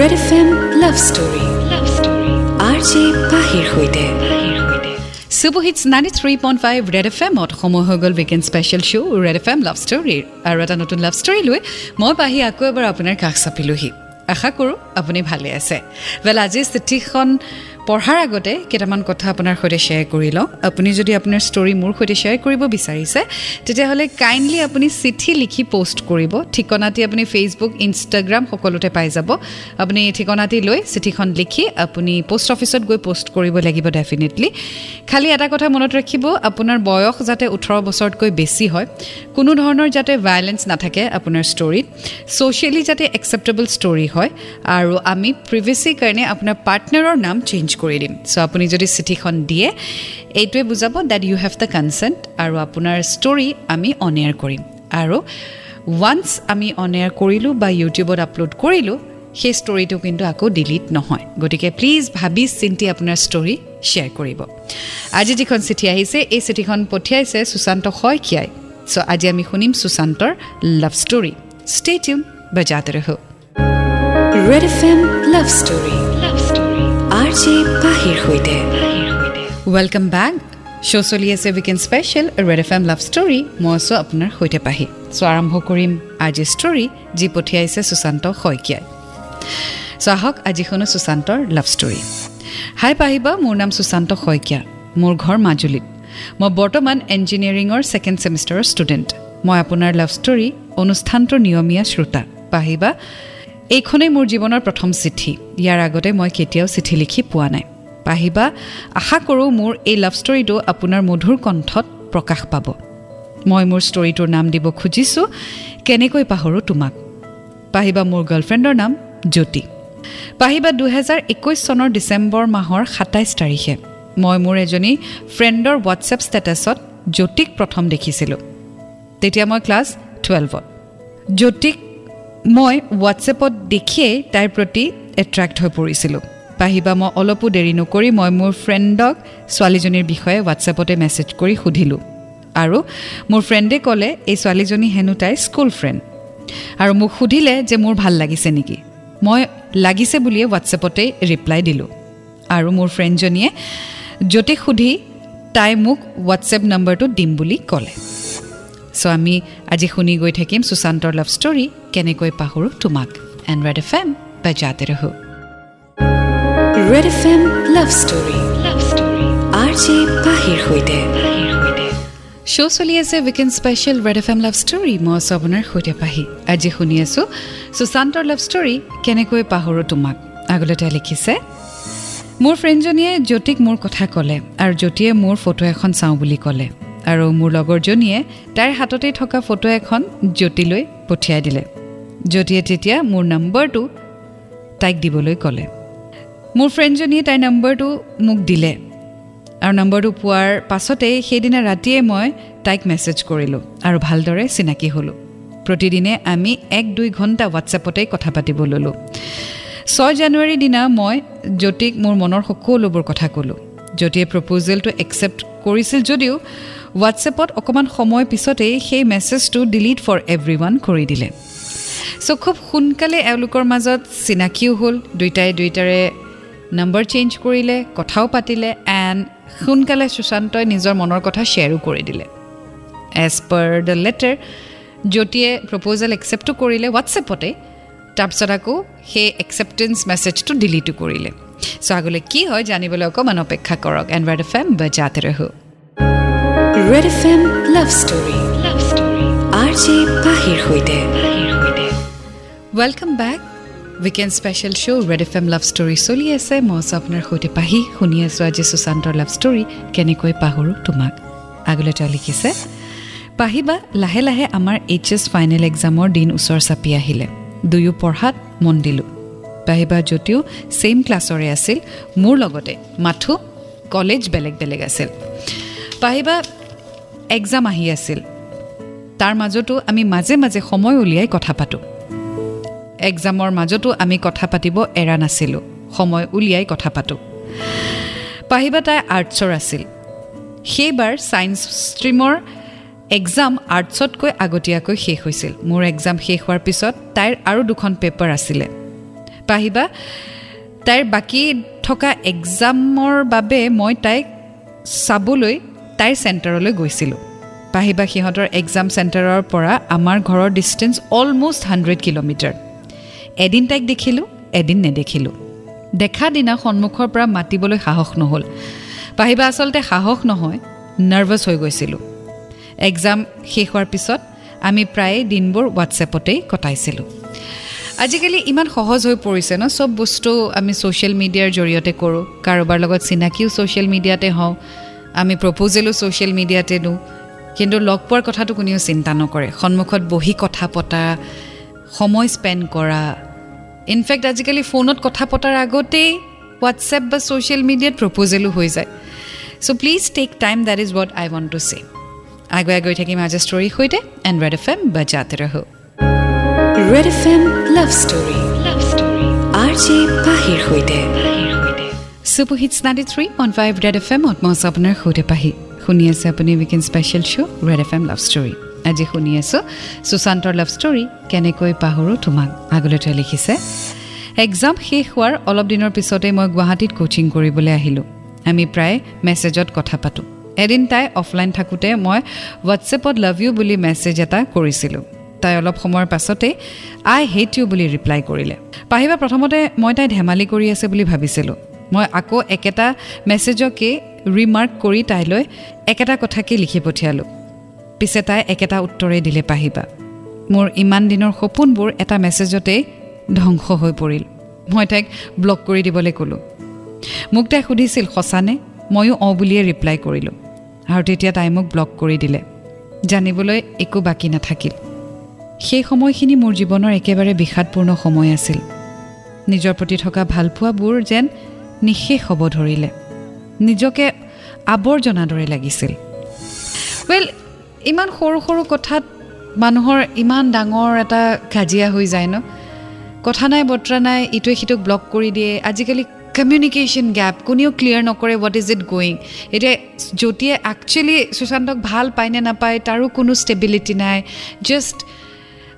Red F M love story love story R J পাহিৰ সৈতে super hits ninety three point five red F এমত সময় হৈ গ'ল weekend special show' red F M love ষ্টৰীৰ আৰু এটা নতুন লাভ ষ্টৰী লৈ মই পাহি আকৌ এবাৰ আপোনাৰ কাষ চাপিলোহি। আশা কৰোঁ আপুনি ভালে আছে। ৱেল আজি চিঠিখন পঢ়াৰ আগতে কেইটামান কথা আপোনাৰ সৈতে শ্বেয়াৰ কৰি লওঁ। আপুনি যদি আপোনাৰ ষ্টৰী মোৰ সৈতে শ্বেয়াৰ কৰিব বিচাৰিছে তেতিয়াহ'লে কাইণ্ডলি আপুনি চিঠি লিখি পষ্ট কৰিব। ঠিকনাটি আপুনি ফেচবুক ইনষ্টাগ্ৰাম সকলোতে পাই যাব। আপুনি ঠিকনাটি লৈ চিঠিখন লিখি আপুনি পোষ্ট অফিচত গৈ পষ্ট কৰিব লাগিব ডেফিনেটলি খালি এটা কথা মনত ৰাখিব আপোনাৰ বয়স যাতে ওঠৰ বছৰতকৈ বেছি হয় কোনো ধৰণৰ যাতে ভায়লেঞ্চ নাথাকে আপোনাৰ ষ্টৰীত ছ'চিয়েলি যাতে একচেপ্টেবল ষ্টৰী হয় আৰু আমি প্ৰিভেচিৰ কাৰণে আপোনাৰ পাৰ্টনাৰৰ নাম চেঞ্জ কৰি দিম। চ' আপুনি যদি চিঠিখন দিয়ে এইটোৱে বুজাব that you have the consent আৰু আপোনাৰ ষ্টৰী আমি অন এয়াৰ কৰিম। আৰু ওৱান্স আমি অন এয়াৰ কৰিলোঁ বা ইউটিউবত আপলোড কৰিলোঁ সেই ষ্টৰিটো কিন্তু আকৌ ডিলিট নহয়। গতিকে প্লিজ ভাবি চিন্তি আপোনাৰ ষ্টৰী শ্বেয়াৰ কৰিব। আজি যিখন চিঠি আহিছে এই চিঠিখন পঠিয়াইছে সুশান্ত শইকীয়াই। চ' আজি আমি শুনিম সুশান্তৰ লাভ ষ্টৰী বজাতে ৰহ। Red F M love story welcome back show' চলি আছে weekend special red F M love story মই আছোঁ আপোনাৰ সৈতে পাহি। চ' আৰম্ভ কৰিম আজিৰ ষ্টৰী যি পঠিয়াইছে সুশান্ত শইকীয়াই। চ' আহক আজি শুনো সুশান্তৰ লাভ ষ্টৰী হাই পাহিবা মোৰ নাম সুশান্ত শইকীয়া। মোৰ ঘৰ মাজুলীত। মই বৰ্তমান ইঞ্জিনিয়াৰিঙৰ ছেকেণ্ড ছেমিষ্টাৰৰ ষ্টুডেণ্ট মই আপোনাৰ লাভ ষ্টৰী অনুষ্ঠানটোৰ নিয়মীয়া শ্ৰোতা। পাহিবা এইখনেই মোৰ জীৱনৰ প্ৰথম চিঠি। ইয়াৰ আগতে মই কেতিয়াও চিঠি লিখি পোৱা নাই। পাহিবা আশা কৰোঁ মোৰ এই লাভ ষ্টৰীটো আপোনাৰ মধুৰ কণ্ঠত প্ৰকাশ পাব। মই মোৰ ষ্টৰীটোৰ নাম দিব খুজিছোঁ কেনেকৈ পাহৰোঁ তোমাক? পাহিবা মোৰ গাৰ্লফ্ৰেণ্ডৰ নাম জ্যোতি। পাহিবা দুহেজাৰ একৈছ চনৰ ডিচেম্বৰ মাহৰ সাতাইছ তাৰিখে মই মোৰ এজনী ফ্ৰেণ্ডৰ হোৱাটছএপ ষ্টেটাছত জ্যোতিক প্ৰথম দেখিছিলোঁ। তেতিয়া মই ক্লাছ টুৱেলভত জ্যোতিক মই হোৱাটছএপত দেখিয়েই তাইৰ প্ৰতি এট্ৰেক্ট হৈ পৰিছিলোঁ। পাহিবা মই অলপো দেৰি নকৰি মই মোৰ ফ্ৰেণ্ডক ছোৱালীজনীৰ বিষয়ে হোৱাটছএপতে মেছেজ কৰি সুধিলোঁ। আৰু মোৰ ফ্ৰেণ্ডে ক'লে এই ছোৱালীজনী হেনো তাইৰ স্কুল ফ্ৰেণ্ড আৰু মোক সুধিলে যে মোৰ ভাল লাগিছে নেকি? মই লাগিছে বুলিয়ে হোৱাটছএপতে ৰিপ্লাই দিলোঁ। আৰু মোৰ ফ্ৰেণ্ডজনীয়ে জ্যোতিক সুধি তাই মোক হোৱাটছএপ নম্বৰটো দিম বুলি ক'লে। চ' আমি আজি শুনি গৈ থাকিম সুশান্তৰ লাভ ষ্টৰী কেনেকৈ পাহৰোঁ তোমাক। এণ্ড ৰেড এফ এম বজাতে ৰহো। Red F M love story love story R J পাহিৰ সৈতে। শ্ব' চলি আছে weekend special red F M love story মই আছোঁ আপোনাৰ সৈতে পাহি। আজি শুনি আছোঁ সুশান্তৰ লাভ ষ্টৰী কেনেকৈ পাহৰোঁ তোমাক। আগলৈ তাই লিখিছে মোৰ ফ্ৰেণ্ডজনীয়ে জ্যোতিক মোৰ কথা ক'লে আৰু জ্যোতিয়ে মোৰ ফটো এখন চাওঁ বুলি ক'লে। আৰু মোৰ লগৰজনীয়ে তাইৰ হাততেই থকা ফটো এখন জ্যোতিলৈ পঠিয়াই দিলে। জ্যোতিয়ে তেতিয়া মোৰ নম্বৰটো তাইক দিবলৈ ক'লে। মোৰ ফ্ৰেণ্ডজনীয়ে তাইৰ নম্বৰটো মোক দিলে আৰু নম্বৰটো পোৱাৰ পাছতেই সেইদিনা ৰাতিয়ে মই তাইক মেছেজ কৰিলোঁ আৰু ভালদৰে চিনাকি হ'লোঁ। প্ৰতিদিনে আমি এক দুই ঘণ্টা হোৱাটছএপতেই কথা পাতিব ল'লোঁ। ছয় জানুৱাৰীৰ দিনা মই জ্যোতিক মোৰ মনৰ সকলোবোৰ কথা ক'লোঁ। জ্যোতিয়ে প্ৰপ'জেলটো একচেপ্ট কৰিছিল যদিও হোৱাটছএপত অকণমান সময় পিছতেই সেই মেছেজটো ডিলিট ফৰ এভৰি ওৱান কৰি দিলে। চ' খুব সোনকালে এওঁলোকৰ মাজত চিনাকিও হ'ল দুয়োটাই দুয়োটাৰে নম্বৰ চেঞ্জ কৰিলে কথাও পাতিলে এণ্ড সোনকালে সুশান্তই নিজৰ মনৰ কথা শ্বেয়াৰো কৰি দিলে। এজ পাৰ দ্য লেটাৰ জ্যোতিয়ে প্ৰপ'জেল একচেপ্টো কৰিলে হোৱাটছএপতে তাৰপিছত আকৌ সেই একচেপ্টেঞ্চ মেছেজটো ডিলিটো কৰিলে। চ' আগলৈ কি হয় জানিবলৈ অকণমান অপেক্ষা কৰক। এণ্ড ৰেড এফ এম বজাতে ৰহো। Red F M love story love story R J পাহিৰ সৈতে welcome back weekend special show' red F M love story চলি আছে মই আছোঁ আপোনাৰ সৈতে পাহি শুনি আছোঁ আজি সুশান্তৰ লাভ ষ্টৰী কেনেকৈ পাহৰোঁ তোমাক আগলৈ তেওঁ লিখিছে পাহিবা লাহে লাহে আমাৰ এইচ এছ ফাইনেল এক্সামৰ দিন ওচৰ চাপি আহিলে দুয়ো পঢ়াত মন দিলোঁ পাহিবা যদিও ছেইম ক্লাছৰে আছিল মোৰ লগতে মাথো কলেজ বেলেগ বেলেগ আছিল পাহিবা এক্সাম আহি আছিল। তাৰ মাজতো আমি মাজে মাজে সময় উলিয়াই কথা পাতোঁ। এক্সামৰ মাজতো আমি কথা পাতিব এৰা নাছিলোঁ। সময় উলিয়াই কথা পাতোঁ। পাহিবা তাই আৰ্টছৰ আছিল। সেইবাৰ ছায়েন্স ষ্ট্ৰীমৰ এক্সাম আৰ্টছতকৈ আগতীয়াকৈ শেষ হৈছিল। মোৰ এক্সাম শেষ হোৱাৰ পিছত তাইৰ আৰু দুখন পেপাৰ আছিলে। পাহিবা তাইৰ বাকী থকা এক্সামৰ বাবে মই তাইক চাবলৈ তাইৰ চেণ্টাৰলৈ গৈছিলোঁ। পাহিবা সিহঁতৰ এক্সাম চেণ্টাৰৰ পৰা আমাৰ ঘৰৰ ডিষ্টেঞ্চ অলমষ্ট হাণ্ড্ৰেড কিলোমিটাৰ এদিন তাইক দেখিলোঁ এদিন নেদেখিলোঁ। দেখা দিনা সন্মুখৰ পৰা মাতিবলৈ সাহস নহ'ল। পাহিবা আচলতে সাহস নহয় নাৰ্ভাছ হৈ গৈছিলোঁ। এক্সাম শেষ হোৱাৰ পিছত আমি প্ৰায়ে দিনবোৰ হোৱাটছএপতেই কটাইছিলোঁ। আজিকালি ইমান সহজ হৈ পৰিছে ন চব বস্তু আমি ছ'চিয়েল মিডিয়াৰ জৰিয়তে কৰোঁ। কাৰোবাৰ লগত চিনাকিও ছ'চিয়েল মিডিয়াতে হওঁ। আমি প্ৰপ'জেলো ছ'চিয়েল মিডিয়াতে দিওঁ। কিন্তু লগ পোৱাৰ কথাটো কোনেও চিন্তা নকৰে। সন্মুখত বহি কথা পতা সময় স্পেণ্ড কৰা। ইনফেক্ট আজিকালি ফোনত কথা পতাৰ আগতেই হোৱাটছএপ বা ছ'চিয়েল মিডিয়াত প্ৰপ'জেলো হৈ যায়। So' please take time that is what I want to say আগুৱাই গৈ থাকিম আজি ষ্টৰীৰ সৈতে। এণ্ড ৰেড এফ এম বাজাতে ৰহো। Red F M love story love story R J পাহিৰ সৈতে। Super hits ninety three one five red F এমত মই আছোঁ আপোনাৰ সৈতে পাহি শুনি আছে আপুনি weekend special show' red F M love story আজি শুনি আছোঁ সুশান্তৰ লাভ ষ্টৰী কেনেকৈ পাহৰোঁ তোমাক আগলৈ তেওঁ লিখিছে এক্সাম শেষ হোৱাৰ অলপ দিনৰ পিছতেই মই গুৱাহাটীত কোচিং কৰিবলৈ আহিলোঁ আমি প্ৰায় মেছেজত কথা পাতোঁ এদিন তাই অফলাইন থাকোঁতে মই হোৱাটছএপত লাভ ইউ বুলি মেছেজ এটা কৰিছিলোঁ তাই অলপ সময়ৰ পাছতেই আই হেট ইউ বুলি ৰিপ্লাই কৰিলে পাহিবা প্ৰথমতে মই তাই ধেমালি কৰি আছে বুলি ভাবিছিলোঁ মই আকৌ একেটা মেছেজকে ৰিমাৰ্ক কৰি তাইলৈ একেটা কথাকে লিখি পঠিয়ালোঁ। পিছে তাই একেটা উত্তৰেই দিলে পাহিবা মোৰ ইমান দিনৰ সপোনবোৰ এটা মেছেজতেই ধ্বংস হৈ পৰিল। মই তাইক ব্লক কৰি দিবলৈ ক'লোঁ। মোক তাই সুধিছিল সঁচানে? ময়ো অঁ বুলিয়ে ৰিপ্লাই কৰিলোঁ। আৰু তেতিয়া তাই মোক ব্লক কৰি দিলে। জানিবলৈ একো বাকী নাথাকিল। সেই সময়খিনি মোৰ জীৱনৰ একেবাৰে বিষাদপূৰ্ণ সময় আছিল। নিজৰ প্ৰতি থকা ভালপোৱাবোৰ যেন নিঃশেষ হ'ব ধৰিলে। নিজকে আৱৰ্জনাৰ দৰে লাগিছিল। ৱেল ইমান সৰু সৰু কথাত মানুহৰ ইমান ডাঙৰ এটা কাজিয়া হৈ যায় ন? কথা নাই বতৰা নাই ইটোৱে সিটোক ব্লক কৰি দিয়ে। আজিকালি কমিউনিকেশ্যন গেপ কোনেও ক্লিয়াৰ নকৰে হোৱাট ইজ ইট গয়িং এতিয়া জ্যোতিয়ে একচুৱেলি সুশান্তক ভাল পায় নে নাপায় তাৰো কোনো ষ্টেবিলিটি নাই। জাষ্ট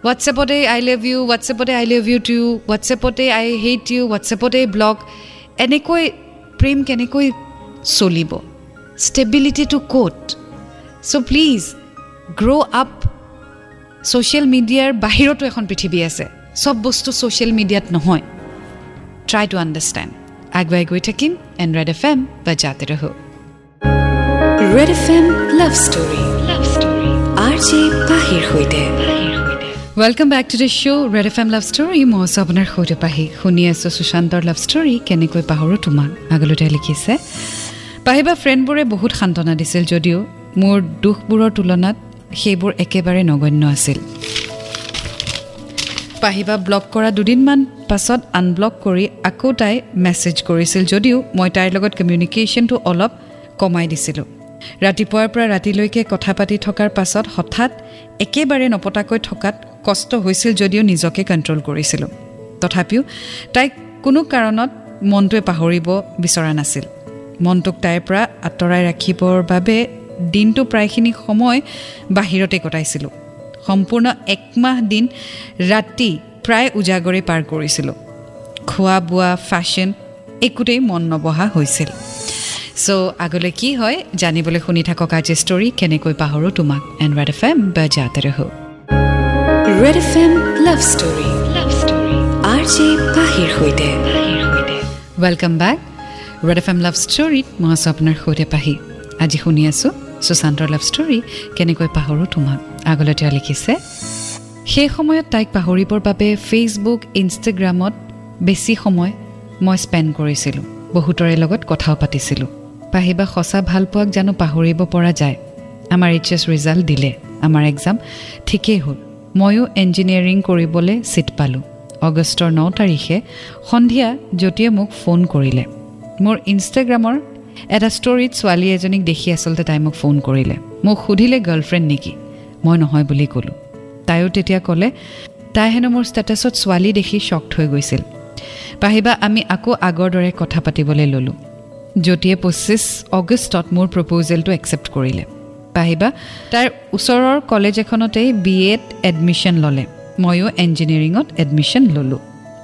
হোৱাটছএপতে আই লাভ ইউ হোৱাটছএপতে আই লাভ ইউ টু হোৱাটছএপতে আই হেইট ইউ হোৱাটছএপতে ব্লগ এনেকৈ প্ৰেম কেনেকৈ চলিব? ষ্টেবিলিটিটো ক'ত so' please grow' up social মিডিয়াৰ বাহিৰতো এখন পৃথিৱী আছে। চব বস্তু ছ'চিয়েল মিডিয়াত নহয়। ট্ৰাই টু আণ্ডাৰষ্টেণ্ড আগুৱাই গৈ থাকিম এণ্ড ৰেড এফ এম বা জাতে ৰহো। Red F M love story. Love story R J পাহিৰ সৈতে। Welcome back to the show' red F M love story মই আছোঁ আপোনাৰ সৈতে পাহি শুনি আছোঁ সুশান্তৰ লাভ ষ্টৰী কেনেকৈ পাহৰোঁ তোমাক আগলৈ লিখিছে পাহিবা ফ্ৰেণ্ডবোৰে বহুত সান্তনা দিছিল যদিও মোৰ দুখবোৰৰ তুলনাত সেইবোৰ একেবাৰে নগণ্য আছিল পাহিবা ব্লক কৰা দুদিনমান পাছত আনব্লক কৰি আকৌ তাই মেছেজ কৰিছিল যদিও মই তাইৰ লগত কমিউনিকেশ্যনটো অলপ কমাই দিছিলোঁ ৰাতিপুৱাৰ পৰা ৰাতিলৈকে কথা পাতি থকাৰ পাছত হঠাৎ একেবাৰে নপতাকৈ থকাত কষ্ট হৈছিল যদিও নিজকে কণ্ট্ৰল কৰিছিলোঁ। তথাপিও তাইক কোনো কাৰণত মনটোৱে পাহৰিব বিচৰা নাছিল। মনটোক তাইৰ পৰা আঁতৰাই ৰাখিবৰ বাবে দিনটো প্ৰায়খিনি সময় বাহিৰতে কটাইছিলোঁ। সম্পূৰ্ণ একমাহ দিন ৰাতি প্ৰায় উজাগৰে পাৰ কৰিছিলোঁ। খোৱা বোৱা ফেশ্বন একোতেই মন নবহা হৈছিল। চ' আগলৈ কি হয় জানিবলৈ শুনি থাকক আজি ষ্টৰী কেনেকৈ পাহৰোঁ তোমাক। এণ্ড ৰেড এফ এম বা জাতে ৰহো। Red F M love story love story R J পাহিৰ সৈতে welcome back red F M love ষ্টৰীত মই আছোঁ আপোনাৰ সৈতে পাহি। আজি শুনি আছোঁ সুশান্তৰ লাভ ষ্টৰী কেনেকৈ পাহৰোঁ তোমাক। আগলৈ তেওঁ লিখিছে সেই সময়ত তাইক পাহৰিবৰ বাবে ফেচবুক ইনষ্টাগ্ৰামত বেছি সময় মই স্পেণ্ড কৰিছিলোঁ। বহুতৰে লগত কথাও পাতিছিলোঁ। পাহিবা সঁচা ভালপোৱাক জানো পাহৰিব পৰা যায়। আমাৰ এইচ এছ ৰিজাল্ট দিলে। আমাৰ এক্সাম ঠিকেই হ'ল। ময়ো ইঞ্জিনিয়াৰিং কৰিবলৈ ছিট পালোঁ। অগষ্টৰ ন তাৰিখে সন্ধিয়া জ্যোতিয়ে মোক ফোন কৰিলে। মোৰ ইনষ্টাগ্ৰামৰ এটা ষ্টৰীত ছোৱালী এজনীক দেখি আচলতে তাই মোক ফোন কৰিলে। মোক সুধিলে গাৰ্লফ্ৰেণ্ড নেকি? মই নহয় বুলি ক'লোঁ। তাইও তেতিয়া ক'লে তাই হেনো মোৰ ষ্টেটাছত ছোৱালী দেখি শ্বক্ট হৈ গৈছিল। পাহিবা আমি আকৌ আগৰ দৰে কথা পাতিবলৈ ল'লোঁ। জ্যোতিয়ে পঁচিছ অগষ্টত মোৰ প্ৰপ'জেলটো একচেপ্ট কৰিলে। পাহিবা। তাইৰ ওচৰৰ কলেজ এখনতেই বি এত এডমিশ্যন ল'লে। ময়ো ইঞ্জিনিয়াৰিঙত এডমিশ্যন ল'লোঁ।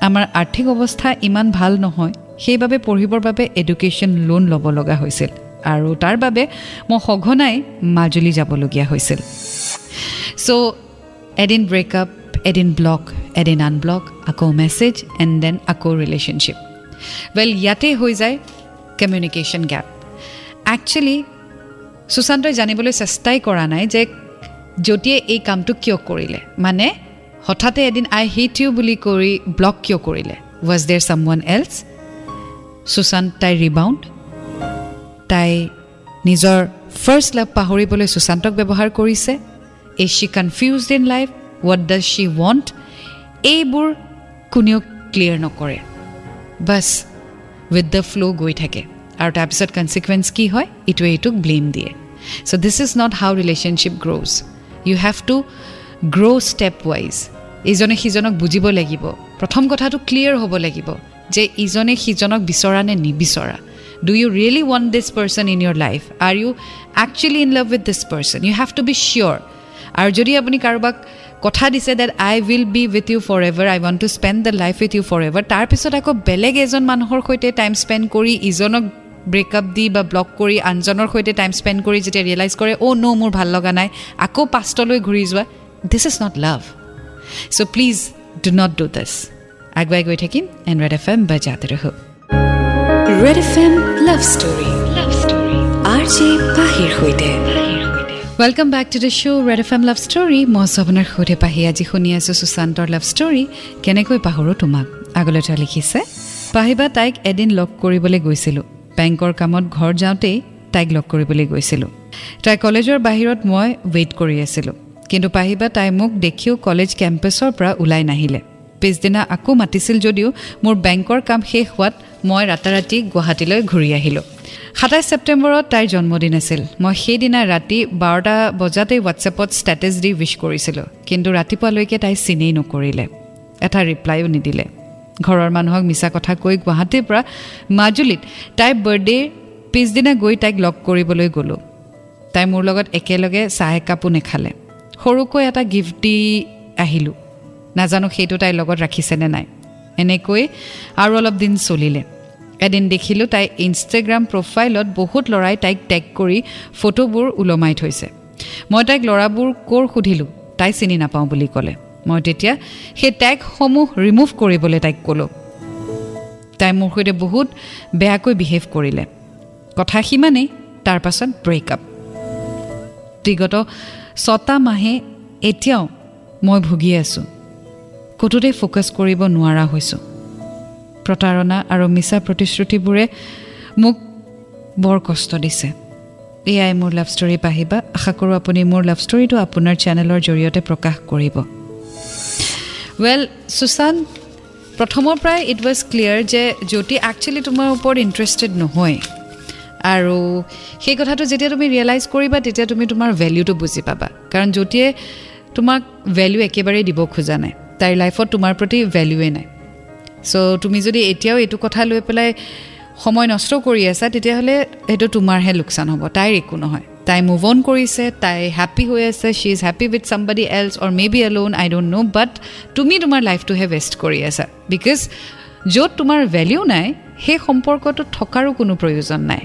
আমাৰ আৰ্থিক অৱস্থা ইমান ভাল নহয় সেইবাবে পঢ়িবৰ বাবে এডুকেশ্যন লোন ল'ব লগা হৈছিল। আৰু তাৰ বাবে মই সঘনাই মাজুলী যাবলগীয়া হৈছিল। চ' এদিন ব্ৰেকআপ এদিন ব্লক এদিন আনব্লক আকৌ মেছেজ এণ্ড দেন আকৌ ৰিলেশ্যনশ্বিপ ৱেল ইয়াতে হৈ যায় কমিউনিকেশ্যন গেপ একচুৱেলি সুশান্তই জানিবলৈ চেষ্টাই কৰা নাই যে জ্যোতিয়ে এই কামটো কিয় কৰিলে। মানে হঠাতে এদিন আই হিট ইউ বুলি কৰি ব্লক কিয় কৰিলে? ৱাজ দেৰ ছাম ওৱান এলছ সুশান্ত তাইৰ ৰিবাউণ্ড তাই নিজৰ ফাৰ্ষ্ট লাভ পাহৰিবলৈ সুশান্তক ব্যৱহাৰ কৰিছে? Is she confused in life what does she want এইবোৰ কোনেও ক্লিয়াৰ নকৰে। বাছ উইথ দ্য ফ্ল' গৈ থাকে। আৰু তাৰপিছত কনচিকুৱেঞ্চ কি হয়? ইটোৱে ইটোক ব্লেম দিয়ে। So' this is not how relationship grows you have to grow' stepwise ইজনে সিজনক বুজিব লাগিব। প্ৰথম কথাটো ক্লিয়াৰ হ'ব লাগিব যে ইজনে সিজনক বিচৰা নে নিবিচৰা। Do you really want this person in your life are you actually in love with this person you have to be sure আৰু যদি আপুনি কাৰোবাক কথা দিছে that I will be with you forever I want to spend the life with you forever তাৰপিছত আকৌ বেলেগ এজন মানুহৰ সৈতে টাইম স্পেণ্ড কৰি ইজনক ব্ৰেকআপ দি বা ব্লক কৰি আনজনৰ সৈতে টাইম স্পেণ্ড কৰি যেতিয়া ৰিয়েলাইজ কৰে অ' ন' মোৰ ভাল লগা নাই আকৌ পাষ্টলৈ ঘূৰি যোৱা this is not love so' please do not do this আগুৱাই গৈ থাকিম এণ্ড ৰেড এফ এম বাজাতে ৰহ। Red F M love story. Love story R J পাহিৰ সৈতে। Welcome back to the show' Red F M love story. মই আপোনাৰ সৈতে পাহি। আজি শুনি আছোঁ সুশান্তৰ লাভ ষ্টৰী। কেনেকৈ পাহৰোঁ তোমাক? আগলৈ তেওঁ লিখিছে পাহিবা তাইক এদিন লগ কৰিবলৈ গৈছিলোঁ। বেংকৰ কামত ঘৰ যাওঁতেই তাইক লগ কৰিবলৈ গৈছিলোঁ। তাই কলেজৰ বাহিৰত মই ৱেইট কৰি আছিলোঁ। কিন্তু পাহিবা তাই মোক দেখিও কলেজ কেম্পাছৰ পৰা ওলাই নাহিলে। পিছদিনা আকৌ মাতিছিল যদিও মোৰ বেংকৰ কাম শেষ হোৱাত মই ৰাতাৰাতি গুৱাহাটীলৈ ঘূৰি আহিলোঁ। সাতাইছ ছেপ্টেম্বৰত তাইৰ জন্মদিন আছিল। মই সেইদিনা ৰাতি বাৰটা বজাতেই হোৱাটছএপত ষ্টেটাছ দি উইচ কৰিছিলোঁ। কিন্তু ৰাতিপুৱালৈকে তাই চিনেই নকৰিলে। এটা ৰিপ্লাইও নিদিলে। ঘৰৰ মানুহক মিছা কথা কৈ গুৱাহাটীৰ পৰা মাজুলীত তাইৰ বাৰ্থডেৰ পিছদিনা গৈ তাইক লগ কৰিবলৈ গ'লোঁ। তাই মোৰ লগত একেলগে চাহ একাপো নেখালে। সৰুকৈ এটা গিফ্ট দি আহিলোঁ। নাজানো সেইটো তাইৰ লগত ৰাখিছেনে নাই। এনেকৈ আৰু অলপ দিন চলিলে। এদিন দেখিলোঁ তাই ইনষ্টাগ্ৰাম প্ৰফাইলত বহুত ল'ৰাই তাইক টেগ কৰি ফটোবোৰ ওলমাই থৈছে। মই তাইক ল'ৰাবোৰ ক'ৰ সুধিলোঁ তাই চিনি নাপাওঁ বুলি ক'লে। মই তেতিয়া সেই টেগসমূহ ৰিমুভ কৰিবলৈ তাইক ক'লোঁ। তাই মোৰ সৈতে বহুত বেয়াকৈ বিহেভ কৰিলে। কথা সিমানেই তাৰ পাছত ব্ৰেকআপ বিগত ছটা মাহে এতিয়াও মই ভুগি আছোঁ। ক'তোতে ফ'কাছ কৰিব নোৱাৰা হৈছোঁ। প্ৰতাৰণা আৰু মিছা প্ৰতিশ্ৰুতিবোৰে মোক বৰ কষ্ট দিছে। এয়াই মোৰ লাভ ষ্টৰী পাহিবা। আশা কৰোঁ আপুনি মোৰ লাভ ষ্টৰীটো আপোনাৰ চেনেলৰ জৰিয়তে প্ৰকাশ কৰিব। ৱেল সুশান্ত প্ৰথমৰ পৰাই ইট ৱাজ ক্লিয়াৰ যে জ্যোতি একচুৱেলি তোমাৰ ওপৰত ইণ্টাৰেষ্টেড নহয়। আৰু সেই কথাটো যেতিয়া তুমি ৰিয়েলাইজ কৰিবা তেতিয়া তুমি তোমাৰ ভেলিউটো বুজি পাবা। কাৰণ জ্যোতিয়ে তোমাক ভেলিউ একেবাৰেই দিব খোজা নাই। তাইৰ লাইফত তোমাৰ প্ৰতি ভেলিউৱে নাই। চ' তুমি যদি এতিয়াও এইটো কথা লৈ পেলাই সময় নষ্ট কৰি আছা তেতিয়াহ'লে সেইটো তোমাৰহে লোকচান হ'ব। তাইৰ একো নহয়। তাই মুভ অন কৰিছে তাই হেপ্পী হৈ আছে she is happy with somebody else or maybe alone I don't know' but তুমি তোমাৰ লাইফটোহে ৱেষ্ট কৰি আছা। বিকজ য'ত তোমাৰ ভেলিউ নাই সেই সম্পৰ্কটোত থকাৰো কোনো প্ৰয়োজন নাই।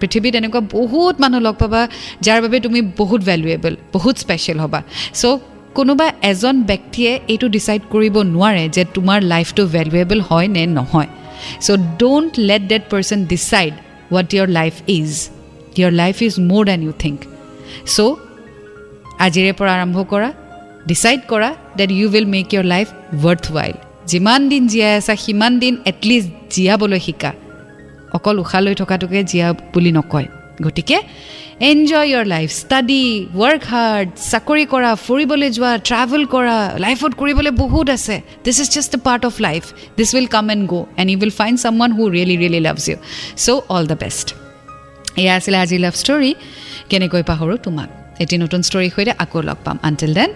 পৃথিৱীত এনেকুৱা বহুত মানুহ লগ পাবা যাৰ বাবে তুমি বহুত ভেলুৱেবল বহুত স্পেচিয়েল হ'বা। চ' কোনোবা এজন ব্যক্তিয়ে এইটো ডিচাইড কৰিব নোৱাৰে যে তোমাৰ লাইফটো ভেলুৱেবল হয় নে নহয়। So' don't let that person decide what your life is your life is more than you think so' আজিৰে পৰা আৰম্ভ কৰা ডিচাইড কৰা that you will make your life worthwhile যিমান দিন জীয়াই আছা সিমান দিন এটলিষ্ট জীয়াবলৈ শিকা অকল উশাহ লৈ থকাটোকে জীয়া বুলি নকয় গতিকে enjoy your life study work hard চাকৰি কৰা ফুৰিবলৈ যোৱা ট্ৰেভেল কৰা লাইফত কৰিবলৈ বহুত আছে this is just a part of life this will come and go' and you will find someone who really really loves you so' all the best এয়া আছিলে আজিৰ লাভ ষ্টৰী কেনেকৈ পাহৰোঁ তোমাক? এটি নতুন ষ্টৰীৰ সৈতে আকৌ লগ পাম। Until then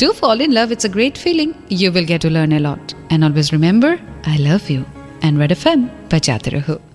do fall in love it's a great feeling you will get to learn a lot and always remember I love you and Red F M বাজাতে ৰহো